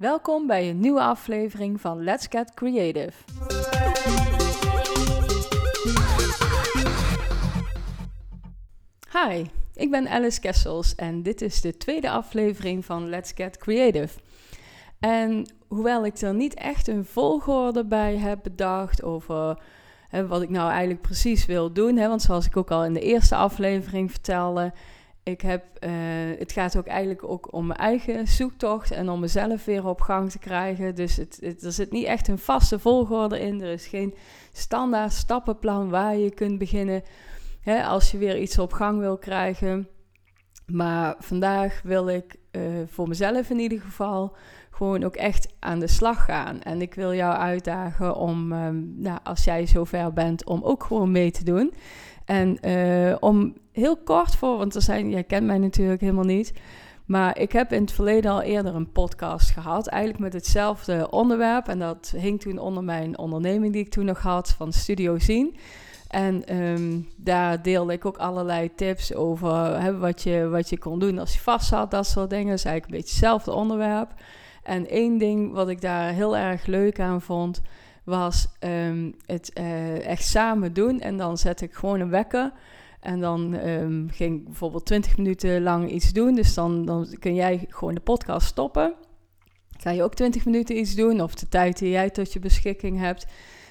Welkom bij een nieuwe aflevering van Let's Get Creative. Hi, ik ben Alice Kessels en dit is de tweede aflevering van Let's Get Creative. En hoewel ik er niet echt een volgorde bij heb bedacht over hè, wat ik nou eigenlijk precies wil doen, hè, want zoals ik ook al in de eerste aflevering vertelde, ik heb, uh, het gaat ook eigenlijk ook om mijn eigen zoektocht en om mezelf weer op gang te krijgen. Dus het, er zit niet echt een vaste volgorde in. Er is geen standaard stappenplan waar je kunt beginnen hè, als je weer iets op gang wil krijgen. Maar vandaag wil ik uh, voor mezelf in ieder geval gewoon ook echt aan de slag gaan. En ik wil jou uitdagen om, um, nou, als jij zover bent, om ook gewoon mee te doen. En uh, om heel kort voor, want er zijn, jij kent mij natuurlijk helemaal niet. Maar ik heb in het verleden al eerder een podcast gehad, eigenlijk met hetzelfde onderwerp. En dat hing toen onder mijn onderneming die ik toen nog had van Studio Zien. En um, daar deelde ik ook allerlei tips over wat, je, wat je kon doen als je vast zat, dat soort dingen. Dat is eigenlijk een beetje hetzelfde onderwerp. En één ding wat ik daar heel erg leuk aan vond, was um, het uh, echt samen doen. En dan zet ik gewoon een wekker. En dan um, ging ik bijvoorbeeld 20 minuten lang iets doen. Dus dan, dan kun jij gewoon de podcast stoppen. Ga je ook 20 minuten iets doen, of de tijd die jij tot je beschikking hebt.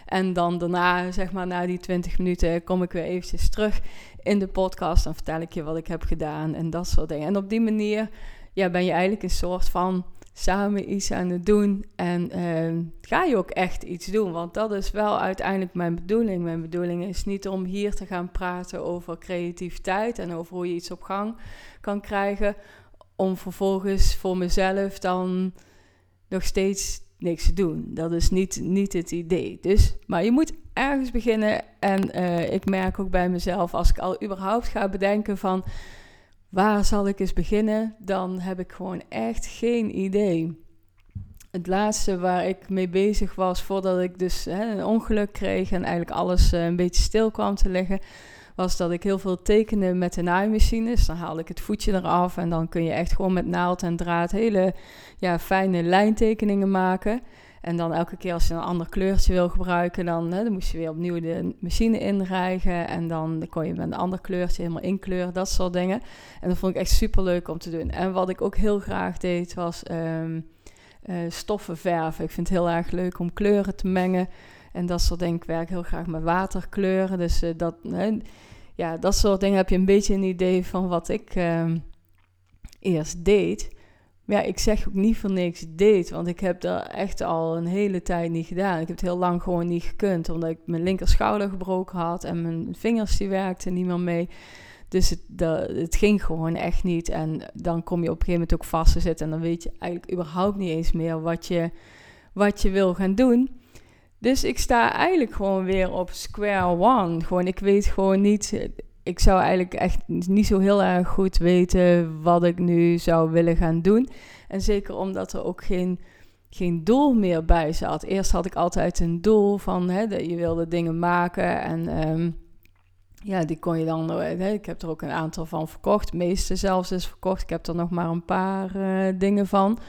En dan daarna, zeg maar, na die 20 minuten, kom ik weer eventjes terug in de podcast. Dan vertel ik je wat ik heb gedaan en dat soort dingen. En op die manier ja, ben je eigenlijk een soort van samen iets aan het doen. En uh, ga je ook echt iets doen. Want dat is wel uiteindelijk mijn bedoeling. Mijn bedoeling is niet om hier te gaan praten over creativiteit en over hoe je iets op gang kan krijgen. Om vervolgens voor mezelf dan nog steeds niks te doen. Dat is niet, niet het idee. Dus, maar je moet ergens beginnen. En uh, ik merk ook bij mezelf, als ik al überhaupt ga bedenken van waar zal ik eens beginnen, dan heb ik gewoon echt geen idee. Het laatste waar ik mee bezig was voordat ik dus hè, een ongeluk kreeg en eigenlijk alles uh, een beetje stil kwam te liggen, was dat ik heel veel tekende met de naaimachines. Dus dan haalde ik het voetje eraf en dan kun je echt gewoon met naald en draad hele ja, fijne lijntekeningen maken. En dan elke keer als je een ander kleurtje wil gebruiken, dan, hè, dan moest je weer opnieuw de machine inrijgen. En dan kon je met een ander kleurtje helemaal inkleuren, dat soort dingen. En dat vond ik echt super leuk om te doen. En wat ik ook heel graag deed, was um, uh, stoffen verven. Ik vind het heel erg leuk om kleuren te mengen. En dat soort dingen. Ik werk heel graag met waterkleuren. Dus uh, dat, hè, ja, dat soort dingen heb je een beetje een idee van wat ik uh, eerst deed ja, ik zeg ook niet voor niks deed, want ik heb dat echt al een hele tijd niet gedaan. Ik heb het heel lang gewoon niet gekund, omdat ik mijn linkerschouder gebroken had en mijn vingers die werkten niet meer mee. Dus het, dat, het ging gewoon echt niet. En dan kom je op een gegeven moment ook vast te zitten en dan weet je eigenlijk überhaupt niet eens meer wat je, wat je wil gaan doen. Dus ik sta eigenlijk gewoon weer op square one. Gewoon, ik weet gewoon niet ik zou eigenlijk echt niet zo heel erg goed weten wat ik nu zou willen gaan doen. En zeker omdat er ook geen, geen doel meer bij zat. Eerst had ik altijd een doel van hè, je wilde dingen maken en um, ja, die kon je dan. Hè, ik heb er ook een aantal van verkocht. De meeste zelfs is verkocht. Ik heb er nog maar een paar uh, dingen van.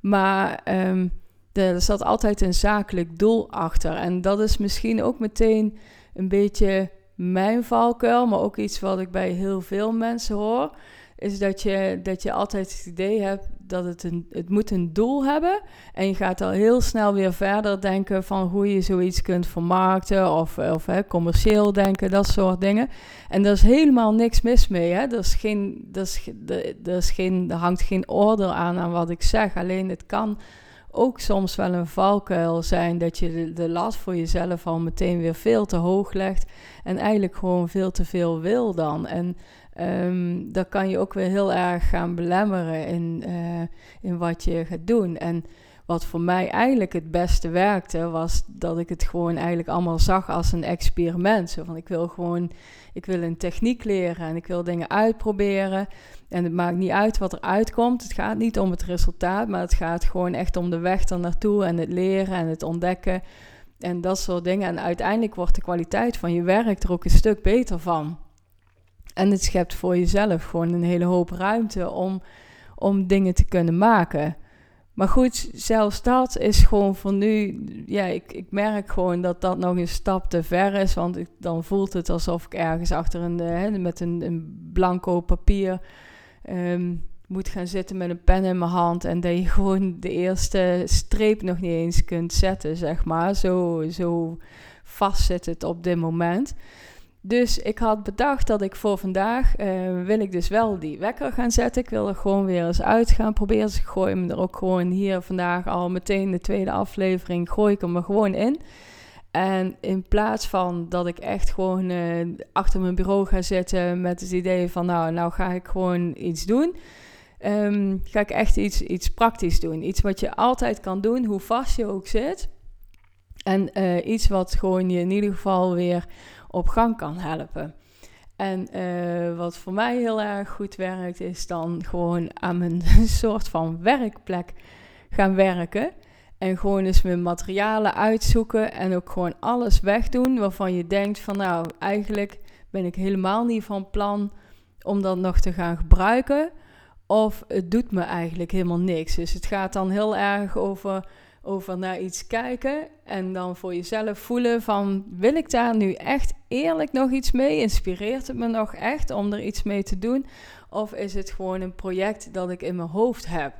Maar um, er zat altijd een zakelijk doel achter. En dat is misschien ook meteen een beetje mijn valkuil, maar ook iets wat ik bij heel veel mensen hoor, is dat je, dat je altijd het idee hebt dat het, een, het moet een doel hebben. En je gaat al heel snel weer verder denken van hoe je zoiets kunt vermarkten of, of hè, commercieel denken, dat soort dingen. En er is helemaal niks mis mee. Hè? Er, is geen, er, is, er, is geen, er hangt geen oordeel aan aan wat ik zeg. Alleen het kan ook soms wel een valkuil zijn dat je de, last voor jezelf al meteen weer veel te hoog legt en eigenlijk gewoon veel te veel wil dan. En um, dat kan je ook weer heel erg gaan belemmeren in, uh, in wat je gaat doen. En wat voor mij eigenlijk het beste werkte, was dat ik het gewoon eigenlijk allemaal zag als een experiment. Zo van ik wil gewoon, ik wil een techniek leren en ik wil dingen uitproberen. En het maakt niet uit wat er uitkomt. Het gaat niet om het resultaat, maar het gaat gewoon echt om de weg er naartoe en het leren en het ontdekken en dat soort dingen. En uiteindelijk wordt de kwaliteit van je werk er ook een stuk beter van. En het schept voor jezelf gewoon een hele hoop ruimte om, om dingen te kunnen maken. Maar goed, zelfs dat is gewoon voor nu. Ja, ik, ik merk gewoon dat dat nog een stap te ver is. Want ik, dan voelt het alsof ik ergens achter een. Hè, met een, een blanco papier. Ehm, moet gaan zitten met een pen in mijn hand. En dat je gewoon de eerste streep nog niet eens kunt zetten, zeg maar. Zo, zo vast zit het op dit moment. Dus ik had bedacht dat ik voor vandaag uh, wil ik dus wel die wekker gaan zetten. Ik wil er gewoon weer eens uit gaan proberen. Dus ik gooi hem er ook gewoon hier vandaag al meteen de tweede aflevering. Gooi ik hem er gewoon in. En in plaats van dat ik echt gewoon uh, achter mijn bureau ga zitten met het idee van nou, nou ga ik gewoon iets doen. Um, ga ik echt iets, iets praktisch doen. Iets wat je altijd kan doen, hoe vast je ook zit. En uh, iets wat gewoon je in ieder geval weer op gang kan helpen. En uh, wat voor mij heel erg goed werkt, is dan gewoon aan mijn soort van werkplek gaan werken. En gewoon eens mijn materialen uitzoeken en ook gewoon alles wegdoen waarvan je denkt van nou, eigenlijk ben ik helemaal niet van plan om dat nog te gaan gebruiken. Of het doet me eigenlijk helemaal niks. Dus het gaat dan heel erg over over naar iets kijken en dan voor jezelf voelen van wil ik daar nu echt eerlijk nog iets mee? Inspireert het me nog echt om er iets mee te doen? Of is het gewoon een project dat ik in mijn hoofd heb?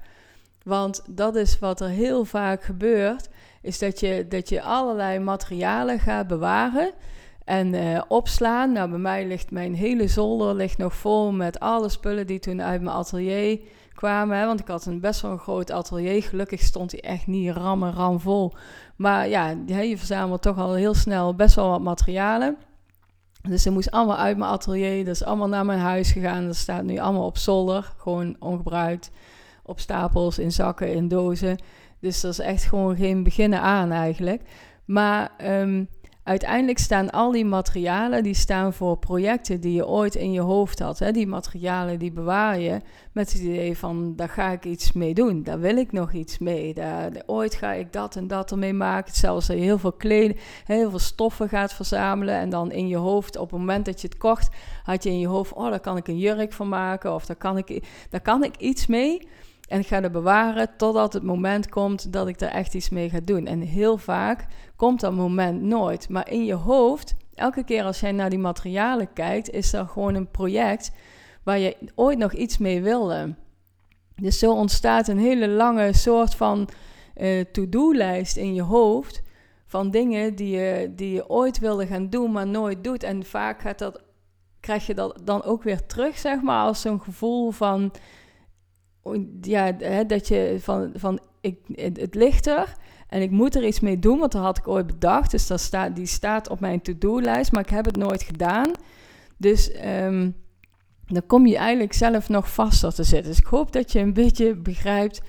Want dat is wat er heel vaak gebeurt, is dat je, dat je allerlei materialen gaat bewaren en uh, opslaan. Nou, bij mij ligt mijn hele zolder ligt nog vol met alle spullen die toen uit mijn atelier kwamen. Hè, want ik had een best wel een groot atelier. Gelukkig stond hij echt niet ram en ram vol. Maar ja, je verzamelt toch al heel snel best wel wat materialen. Dus ze moest allemaal uit mijn atelier. Dat is allemaal naar mijn huis gegaan. Dat staat nu allemaal op zolder. Gewoon ongebruikt. Op stapels, in zakken, in dozen. Dus dat is echt gewoon geen beginnen aan eigenlijk. Maar um, uiteindelijk staan al die materialen, die staan voor projecten die je ooit in je hoofd had. Hè? Die materialen die bewaar je met het idee van, daar ga ik iets mee doen. Daar wil ik nog iets mee. Daar, ooit ga ik dat en dat ermee maken. Zelfs dat je heel veel kleding, heel veel stoffen gaat verzamelen. En dan in je hoofd, op het moment dat je het kocht, had je in je hoofd, oh, daar kan ik een jurk van maken. Of daar kan ik, daar kan ik iets mee. En ik ga het bewaren totdat het moment komt dat ik er echt iets mee ga doen. En heel vaak komt dat moment nooit. Maar in je hoofd, elke keer als jij naar die materialen kijkt, is er gewoon een project waar je ooit nog iets mee wilde. Dus zo ontstaat een hele lange soort van uh, to-do-lijst in je hoofd. Van dingen die je, die je ooit wilde gaan doen, maar nooit doet. En vaak gaat dat, krijg je dat dan ook weer terug, zeg maar, als zo'n gevoel van ja, hè, dat je van, van ik, het, ligt er en ik moet er iets mee doen, want dat had ik ooit bedacht. Dus dat staat, die staat op mijn to-do-lijst, maar ik heb het nooit gedaan. Dus um, dan kom je eigenlijk zelf nog vaster te zitten. Dus ik hoop dat je een beetje begrijpt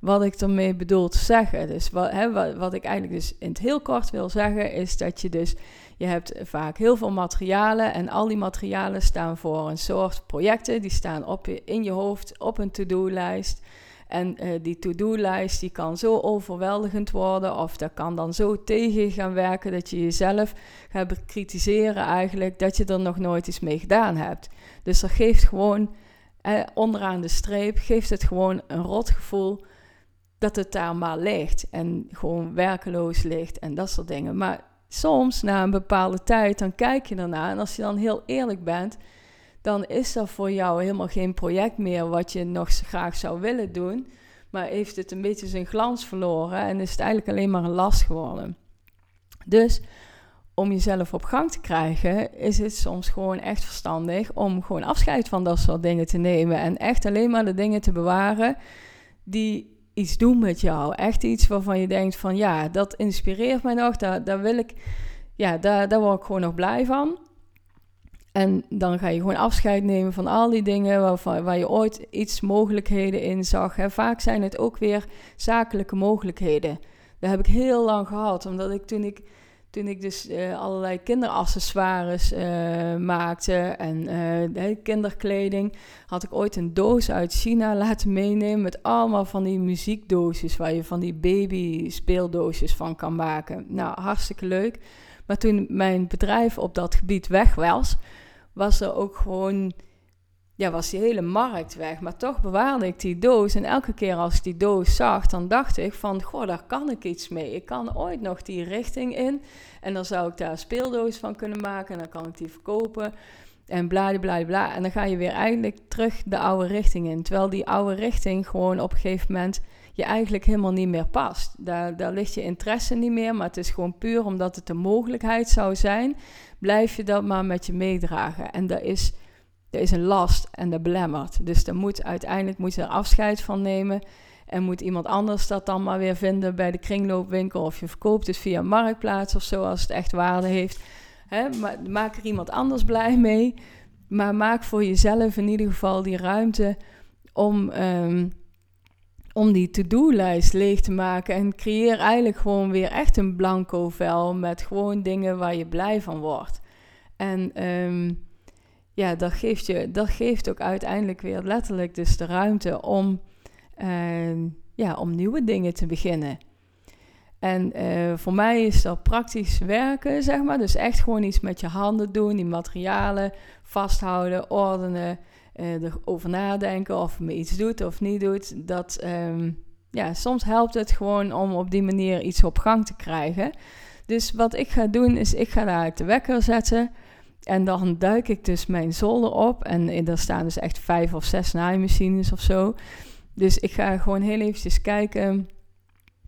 wat ik ermee bedoel te zeggen. Dus wat, hè, wat, wat ik eigenlijk dus in het heel kort wil zeggen, is dat je dus je hebt vaak heel veel materialen en al die materialen staan voor een soort projecten. Die staan op in je hoofd op een to-do-lijst. En uh, die to-do-lijst die kan zo overweldigend worden of dat kan dan zo tegen gaan werken dat je jezelf gaat bekritiseren eigenlijk dat je er nog nooit iets mee gedaan hebt. Dus dat geeft gewoon eh, onderaan de streep, geeft het gewoon een rot gevoel dat het daar maar ligt en gewoon werkeloos ligt en dat soort dingen. Maar soms na een bepaalde tijd, dan kijk je ernaar. En als je dan heel eerlijk bent, dan is dat voor jou helemaal geen project meer wat je nog graag zou willen doen. Maar heeft het een beetje zijn glans verloren en is het eigenlijk alleen maar een last geworden. Dus om jezelf op gang te krijgen, is het soms gewoon echt verstandig om gewoon afscheid van dat soort dingen te nemen. En echt alleen maar de dingen te bewaren die iets doen met jou. Echt iets waarvan je denkt van ja, dat inspireert mij nog. Daar, wil ik, ja, daar, daar word ik gewoon nog blij van. En dan ga je gewoon afscheid nemen van al die dingen waarvan, waar je ooit iets mogelijkheden in zag. En vaak zijn het ook weer zakelijke mogelijkheden. Dat heb ik heel lang gehad, omdat ik toen ik toen ik dus uh, allerlei kinderaccessoires uh, maakte en uh, kinderkleding, had ik ooit een doos uit China laten meenemen met allemaal van die muziekdoosjes waar je van die baby speeldoosjes van kan maken. Nou, hartstikke leuk. Maar toen mijn bedrijf op dat gebied weg was, was er ook gewoon ja, was die hele markt weg. Maar toch bewaarde ik die doos. En elke keer als ik die doos zag, dan dacht ik van... Goh, daar kan ik iets mee. Ik kan ooit nog die richting in. En dan zou ik daar een speeldoos van kunnen maken. En dan kan ik die verkopen. En bla, bla, bla. En dan ga je weer eigenlijk terug de oude richting in. Terwijl die oude richting gewoon op een gegeven moment je eigenlijk helemaal niet meer past. Daar, daar ligt je interesse niet meer, maar het is gewoon puur omdat het een mogelijkheid zou zijn, blijf je dat maar met je meedragen. En dat is, is een last en dat belemmert. Dus daar moet, uiteindelijk moet je er afscheid van nemen. En moet iemand anders dat dan maar weer vinden bij de kringloopwinkel. Of je verkoopt het via Marktplaats of zo, als het echt waarde heeft. Hè? Maar maak er iemand anders blij mee. Maar maak voor jezelf in ieder geval die ruimte om, um, om die to-do-lijst leeg te maken. En creëer eigenlijk gewoon weer echt een blanco vel met gewoon dingen waar je blij van wordt. En um, ja, dat geeft, je, dat geeft ook uiteindelijk weer letterlijk dus de ruimte om, uh, ja, om nieuwe dingen te beginnen. En uh, voor mij is dat praktisch werken, zeg maar. Dus echt gewoon iets met je handen doen, die materialen vasthouden, ordenen, uh, erover nadenken of me iets doet of niet doet. Dat, um, ja, soms helpt het gewoon om op die manier iets op gang te krijgen. Dus wat ik ga doen is, ik ga daar de wekker zetten. En dan duik ik dus mijn zolder op. En er staan dus echt vijf of zes naaimachines of zo. Dus ik ga gewoon heel eventjes kijken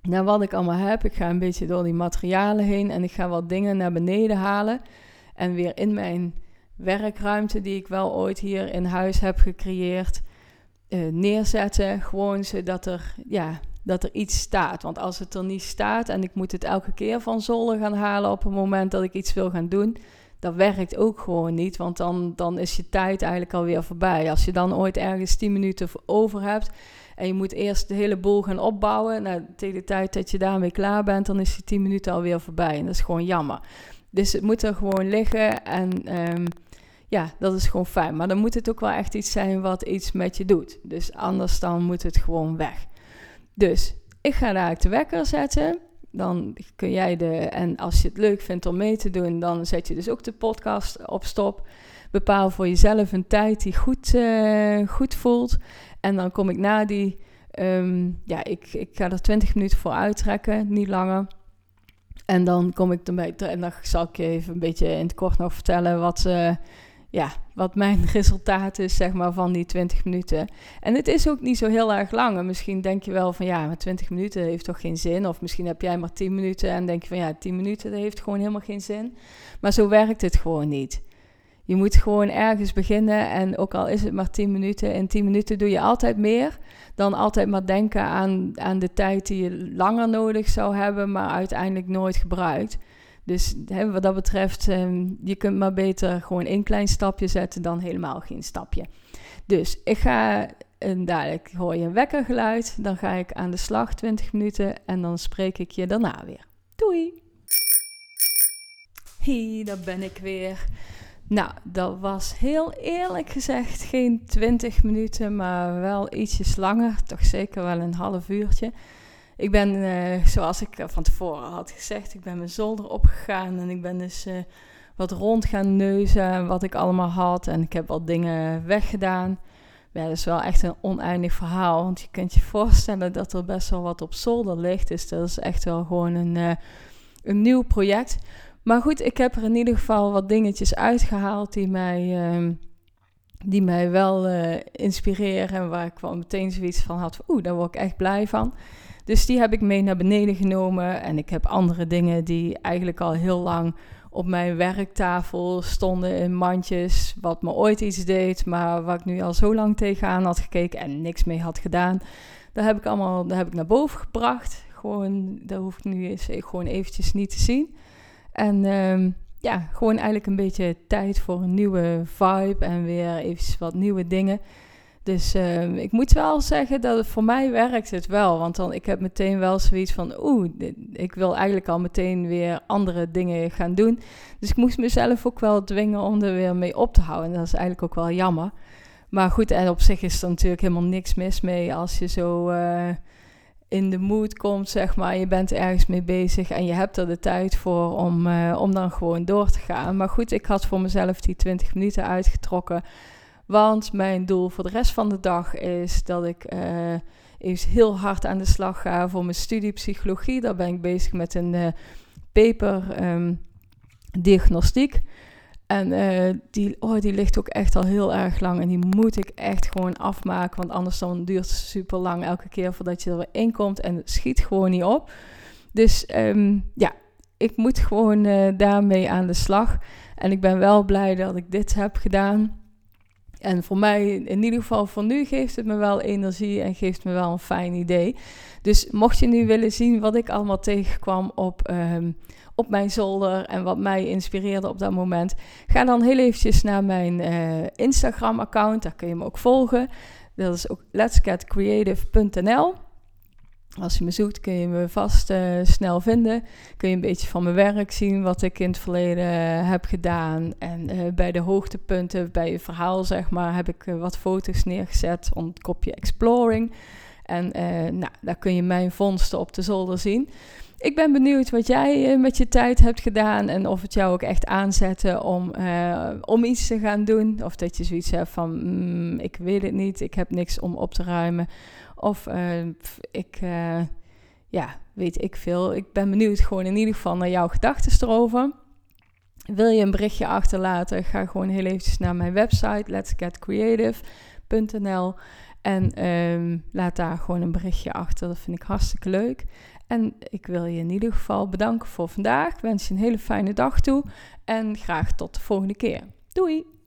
naar wat ik allemaal heb. Ik ga een beetje door die materialen heen en ik ga wat dingen naar beneden halen. En weer in mijn werkruimte, die ik wel ooit hier in huis heb gecreëerd, uh, neerzetten. Gewoon zodat er, ja, dat er iets staat. Want als het er niet staat en ik moet het elke keer van zolder gaan halen op het moment dat ik iets wil gaan doen, dat werkt ook gewoon niet. Want dan, dan is je tijd eigenlijk alweer voorbij. Als je dan ooit ergens 10 minuten over hebt en je moet eerst de hele boel gaan opbouwen. Nou, tegen de tijd dat je daarmee klaar bent, dan is die 10 minuten alweer voorbij. En dat is gewoon jammer. Dus het moet er gewoon liggen en um, ja, dat is gewoon fijn. Maar dan moet het ook wel echt iets zijn wat iets met je doet. Dus anders dan moet het gewoon weg. Dus ik ga daar de wekker zetten. Dan kun jij de, en als je het leuk vindt om mee te doen, dan zet je dus ook de podcast op stop. Bepaal voor jezelf een tijd die goed, uh, goed voelt. En dan kom ik na die, um, ja, ik, ik ga er 20 minuten voor uittrekken, niet langer. En dan kom ik erbij, en dan zal ik je even een beetje in het kort nog vertellen wat, uh, ja, wat mijn resultaat is, zeg maar, van die 20 minuten. En het is ook niet zo heel erg lang. En misschien denk je wel van, ja, maar 20 minuten heeft toch geen zin? Of misschien heb jij maar 10 minuten en denk je van, ja, 10 minuten, dat heeft gewoon helemaal geen zin. Maar zo werkt het gewoon niet. Je moet gewoon ergens beginnen en ook al is het maar 10 minuten, in 10 minuten doe je altijd meer dan altijd maar denken aan, aan de tijd die je langer nodig zou hebben, maar uiteindelijk nooit gebruikt. Dus hè, wat dat betreft, um, je kunt maar beter gewoon één klein stapje zetten dan helemaal geen stapje. Dus ik ga, en dadelijk hoor je een wekkergeluid, dan ga ik aan de slag 20 minuten en dan spreek ik je daarna weer. Doei! Hey, daar ben ik weer. Nou, dat was heel eerlijk gezegd geen 20 minuten, maar wel ietsjes langer. Toch zeker wel een half uurtje. Ik ben, uh, zoals ik van tevoren had gezegd, ik ben mijn zolder opgegaan en ik ben dus uh, wat rond gaan neuzen wat ik allemaal had. En ik heb wat dingen weggedaan. Ja, dat is wel echt een oneindig verhaal, want je kunt je voorstellen dat er best wel wat op zolder ligt. Dus dat is echt wel gewoon een, uh, een nieuw project. Maar goed, ik heb er in ieder geval wat dingetjes uitgehaald die mij, uh, die mij wel inspireren. Waar ik wel meteen zoiets van had: oeh, daar word ik echt blij van. Dus die heb ik mee naar beneden genomen. En ik heb andere dingen die eigenlijk al heel lang op mijn werktafel stonden in mandjes. Wat me ooit iets deed, maar waar ik nu al zo lang tegenaan had gekeken en niks mee had gedaan. Daar heb ik allemaal daar heb ik naar boven gebracht. Gewoon, daar hoef ik nu eens gewoon eventjes niet te zien. En um, ja, gewoon eigenlijk een beetje tijd voor een nieuwe vibe en weer even wat nieuwe dingen. Dus um, ik moet wel zeggen dat het voor mij werkt het wel. Want dan ik heb meteen wel zoiets van, oeh, ik wil eigenlijk al meteen weer andere dingen gaan doen. Dus ik moest mezelf ook wel dwingen om er weer mee op te houden. En dat is eigenlijk ook wel jammer. Maar goed, en op zich is er natuurlijk helemaal niks mis mee als je zo... Uh, in de mood komt, zeg maar. Je bent ergens mee bezig en je hebt er de tijd voor om, uh, om dan gewoon door te gaan. Maar goed, ik had voor mezelf die 20 minuten uitgetrokken. Want mijn doel voor de rest van de dag is dat ik uh, even heel hard aan de slag ga voor mijn studie psychologie. Daar ben ik bezig met een uh, paper um, diagnostiek. En uh, die, oh, die ligt ook echt al heel erg lang. En die moet ik echt gewoon afmaken. Want anders dan duurt het super lang elke keer voordat je er weer komt. En het schiet gewoon niet op. Dus um, ja, ik moet gewoon daarmee aan de slag. En ik ben wel blij dat ik dit heb gedaan. En voor mij, in ieder geval voor nu, geeft het me wel energie en geeft me wel een fijn idee. Dus mocht je nu willen zien wat ik allemaal tegenkwam op, um, op mijn zolder en wat mij inspireerde op dat moment, ga dan heel eventjes naar mijn uh, Instagram-account. Daar kun je me ook volgen. Dat is ook letsgetcreative.nl. Als je me zoekt, kun je me vast uh, snel vinden. Kun je een beetje van mijn werk zien, wat ik in het verleden uh, heb gedaan. En uh, bij de hoogtepunten, bij je verhaal, zeg maar, heb ik wat foto's neergezet onder het kopje Exploring. En nou, daar kun je mijn vondsten op de zolder zien. Ik ben benieuwd wat jij met je tijd hebt gedaan en of het jou ook echt aanzette om, om iets te gaan doen. Of dat je zoiets hebt van, mm, ik weet het niet, ik heb niks om op te ruimen. Of uh, ik, ja, weet ik veel. Ik ben benieuwd gewoon in ieder geval naar jouw gedachten erover. Wil je een berichtje achterlaten? Ga gewoon heel eventjes naar mijn website letsgetcreative.nl en um, laat daar gewoon een berichtje achter. Dat vind ik hartstikke leuk. En ik wil je in ieder geval bedanken voor vandaag. Ik wens je een hele fijne dag toe en graag tot de volgende keer. Doei!